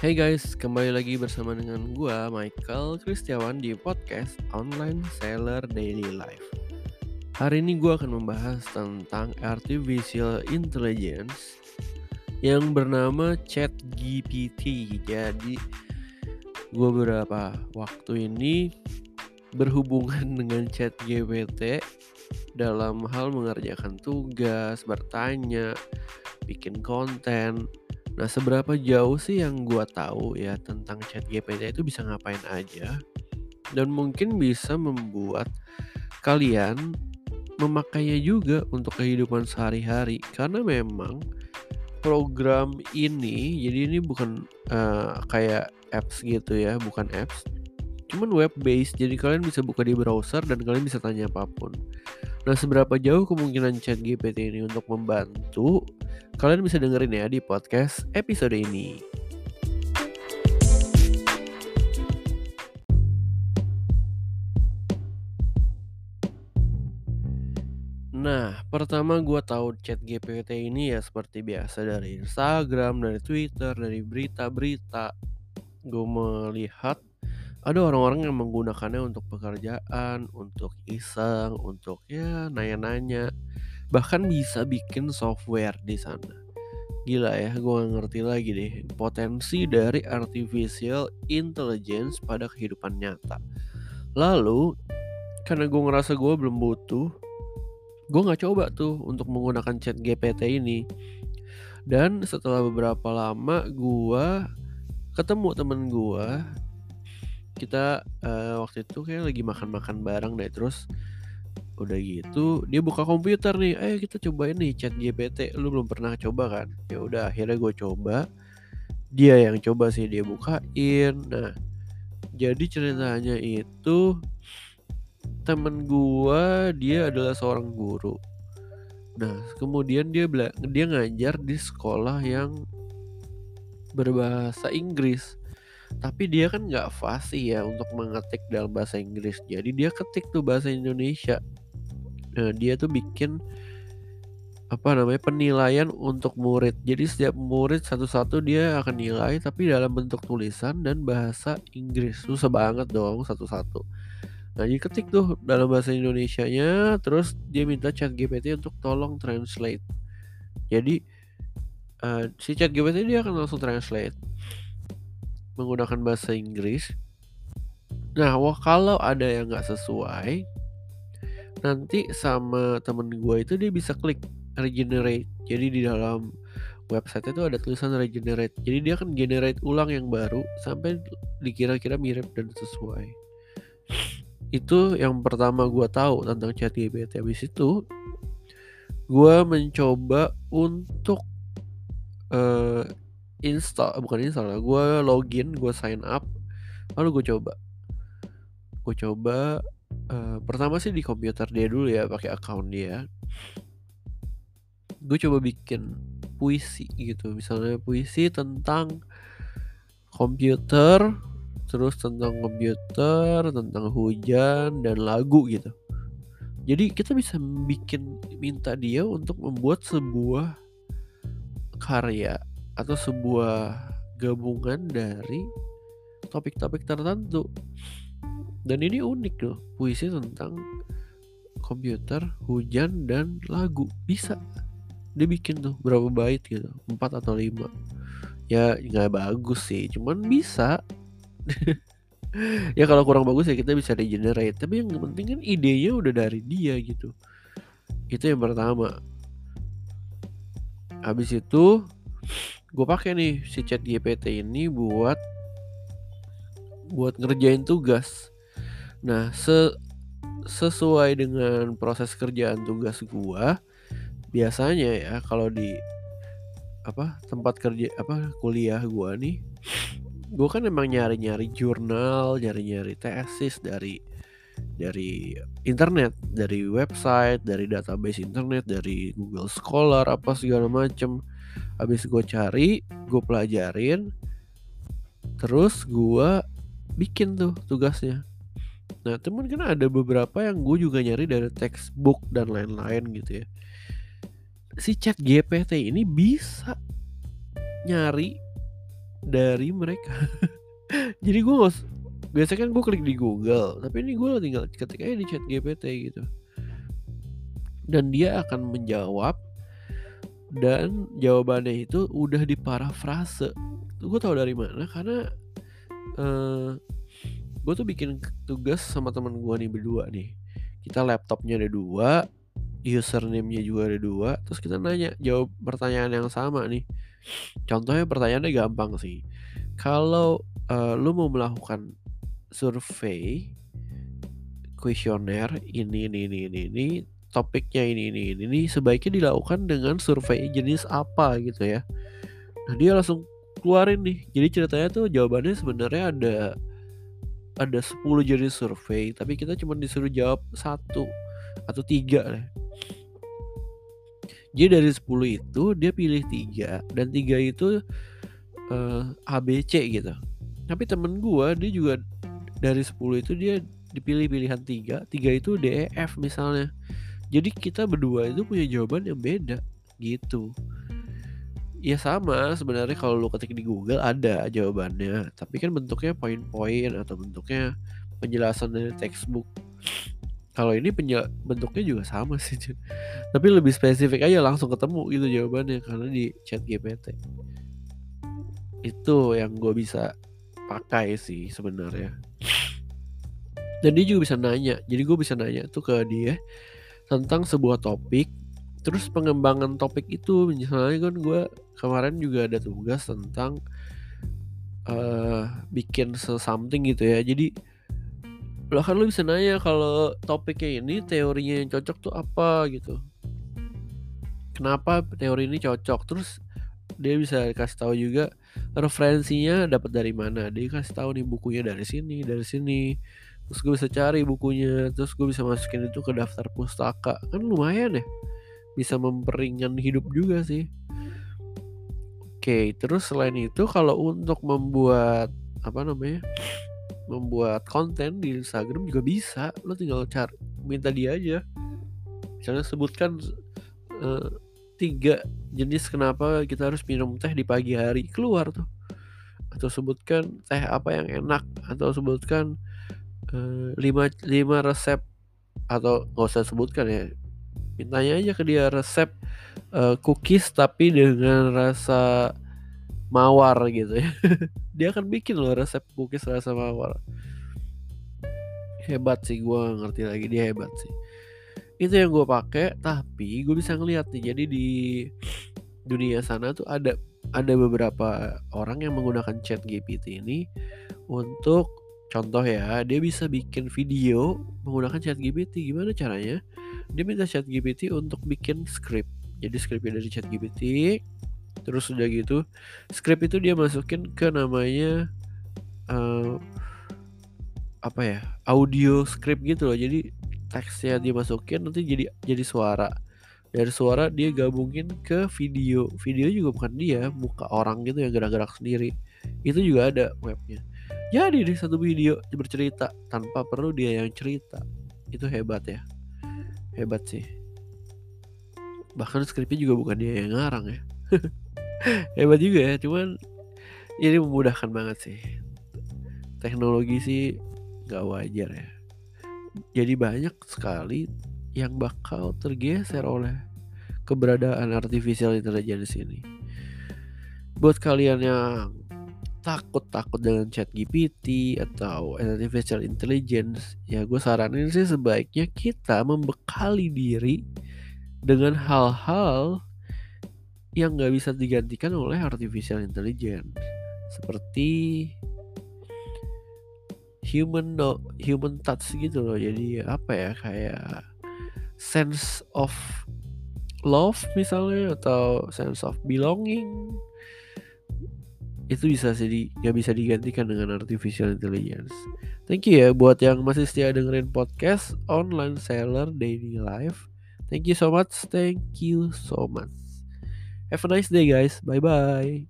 Hey guys, kembali lagi bersama dengan gua Michael Kristiawan di podcast Online Seller Daily Life. Hari ini gua akan membahas tentang artificial intelligence yang bernama ChatGPT. Jadi gua beberapa waktu ini berhubungan dengan ChatGPT dalam hal mengerjakan tugas, bertanya, bikin konten. Nah, seberapa jauh sih yang gua tahu ya tentang ChatGPT itu bisa ngapain aja dan mungkin bisa membuat kalian memakainya juga untuk kehidupan sehari-hari karena memang program ini jadi ini bukan uh, kayak apps gitu ya, bukan apps. Cuman web based. Jadi kalian bisa buka di browser dan kalian bisa tanya apa pun. Nah, seberapa jauh kemungkinan ChatGPT ini untuk membantu? Kalian bisa dengerin ya di podcast episode ini. Nah, pertama gue tahu chat GPT ini ya seperti biasa dari Instagram, dari Twitter, dari berita-berita. Gue melihat ada orang-orang yang menggunakannya untuk pekerjaan, untuk iseng, untuk ya nanya-nanya. Bahkan bisa bikin software di sana. Gila ya, gue gak ngerti lagi deh potensi dari artificial intelligence pada kehidupan nyata. Lalu, karena gue ngerasa gue belum butuh, gue gak coba tuh untuk menggunakan chat GPT ini. Dan setelah beberapa lama gue ketemu temen gue kita uh, waktu itu kayak lagi makan-makan bareng deh terus udah gitu dia buka komputer nih ayo kita cobain nih chat GPT lu belum pernah coba kan? Ya udah akhirnya gue coba. Dia yang coba sih dia bukain. Nah jadi ceritanya itu temen gue dia adalah seorang guru. Nah kemudian dia dia ngajar di sekolah yang berbahasa Inggris tapi dia kan nggak fasih ya untuk mengetik dalam bahasa Inggris. Jadi dia ketik tuh bahasa Indonesia. Nah dia tuh bikin apa namanya penilaian untuk murid. Jadi setiap murid satu-satu dia akan nilai tapi dalam bentuk tulisan dan bahasa Inggris. Susah banget dong satu-satu. Nah dia ketik tuh dalam bahasa Indonesia nya terus dia minta chat GPT untuk tolong translate. Jadi uh, si chat GPT dia akan langsung translate menggunakan bahasa Inggris. Nah, wah kalau ada yang nggak sesuai, nanti sama temen gue itu dia bisa klik regenerate. Jadi di dalam website itu ada tulisan regenerate. Jadi dia akan generate ulang yang baru sampai dikira-kira mirip dan sesuai. Itu yang pertama gue tahu tentang ChatGPT. Habis itu gue mencoba untuk uh, install bukan install lah gue login gue sign up. Lalu gue coba. Gue coba uh, pertama sih di komputer dia dulu ya pakai account dia. Gue coba bikin puisi gitu misalnya puisi tentang komputer terus tentang komputer tentang hujan dan lagu gitu. Jadi kita bisa bikin minta dia untuk membuat sebuah karya atau sebuah gabungan dari topik-topik tertentu. Dan ini unik loh, puisi tentang komputer, hujan, dan lagu. Bisa. Dia bikin tuh berapa bait gitu, empat atau lima. Ya nggak bagus sih, cuman bisa. ya kalau kurang bagus ya kita bisa regenerate. Tapi yang penting kan idenya udah dari dia gitu. Itu yang pertama. Habis itu gue pakai nih si chat GPT ini buat buat ngerjain tugas. Nah, se sesuai dengan proses kerjaan tugas gue biasanya ya kalau di apa tempat kerja apa kuliah gue nih gue kan emang nyari-nyari jurnal nyari-nyari tesis dari dari internet dari website dari database internet dari Google Scholar apa segala macem habis gue cari gue pelajarin terus gue bikin tuh tugasnya. Nah temen kan ada beberapa yang gue juga nyari dari textbook dan lain-lain gitu ya. Si chat GPT ini bisa nyari dari mereka. Jadi gue nggak biasanya kan gue klik di Google tapi ini gue tinggal ketik aja di chat GPT gitu. Dan dia akan menjawab dan jawabannya itu udah diparafrase. Gue tau dari mana karena uh, eh, gue tuh bikin tugas sama teman gue nih berdua nih. Kita laptopnya ada dua username-nya juga ada dua terus kita nanya jawab pertanyaan yang sama nih. Contohnya pertanyaannya gampang sih. Kalau uh, lu mau melakukan survei kuesioner ini ini ini ini ini topiknya ini ini ini ini sebaiknya dilakukan dengan survei jenis apa gitu ya. Nah dia langsung keluarin nih. Jadi ceritanya tuh jawabannya sebenarnya ada ada 10 jenis survei tapi kita cuma disuruh jawab satu atau tiga lah jadi dari 10 itu dia pilih tiga dan tiga itu uh, eh, ABC gitu. Tapi temen gua dia juga dari 10 itu dia dipilih pilihan tiga. Tiga itu DEF misalnya jadi kita berdua itu punya jawaban yang beda gitu. Ya sama sebenarnya kalau lu ketik di Google ada jawabannya. Tapi kan bentuknya poin-poin atau bentuknya penjelasan dari textbook. Kalau ini penjel bentuknya juga sama sih tapi lebih spesifik aja langsung ketemu gitu jawabannya karena di chat GPT itu yang gue bisa pakai sih sebenarnya. Dan dia juga bisa nanya. Jadi gue bisa nanya tuh ke dia tentang sebuah topik terus pengembangan topik itu misalnya kan gue kemarin juga ada tugas tentang uh, bikin something gitu ya. Jadi lo kan lo bisa nanya kalau topiknya ini teorinya yang cocok tuh apa gitu. Kenapa teori ini cocok? Terus dia bisa kasih tahu juga referensinya dapat dari mana. Dia kasih tahu nih bukunya dari sini dari sini terus gue bisa cari bukunya terus gue bisa masukin itu ke daftar pustaka. Kan lumayan ya bisa memperingan hidup juga sih. Oke terus selain itu kalau untuk membuat apa namanya membuat konten di Instagram juga bisa. Lo tinggal cari minta dia aja. Misalnya sebutkan uh, tiga jenis kenapa kita harus minum teh di pagi hari keluar tuh. Atau sebutkan teh apa yang enak atau sebutkan uh, lima lima resep atau nggak usah sebutkan ya. Mintanya aja ke dia resep uh, cookies tapi dengan rasa mawar gitu ya. Dia akan bikin loh resep cookies rasa mawar. Hebat sih gue ngerti lagi dia hebat sih. Itu yang gue pakai tapi gue bisa ngeliat nih jadi di dunia sana tuh ada ada beberapa orang yang menggunakan chat GPT ini untuk Contoh ya, dia bisa bikin video menggunakan chat GPT. Gimana caranya? Dia minta chat GPT untuk bikin script. Jadi scriptnya dari chat GPT. Terus udah gitu, script itu dia masukin ke namanya uh, apa ya? Audio script gitu loh. Jadi teksnya dimasukin nanti jadi jadi suara. Dari suara dia gabungin ke video. Video juga bukan dia, muka orang gitu yang gerak-gerak sendiri. Itu juga ada webnya jadi di satu video bercerita tanpa perlu dia yang cerita. Itu hebat ya. Hebat sih. Bahkan skripnya juga bukan dia yang ngarang ya. Hebat juga ya cuman ini memudahkan banget sih. Teknologi sih gak wajar ya. Jadi banyak sekali yang bakal tergeser oleh keberadaan artificial intelligence ini. Buat kalian yang takut-takut dengan chat GPT atau artificial intelligence ya gue saranin sih sebaiknya kita membekali diri dengan hal-hal yang gak bisa digantikan oleh artificial intelligence. Seperti human no, human touch gitu loh. Jadi apa ya kayak sense of love misalnya atau sense of belonging itu bisa jadi nggak bisa digantikan dengan artificial intelligence. Thank you ya buat yang masih setia dengerin podcast online seller daily life. Thank you so much. Thank you so much. Have a nice day guys. Bye bye.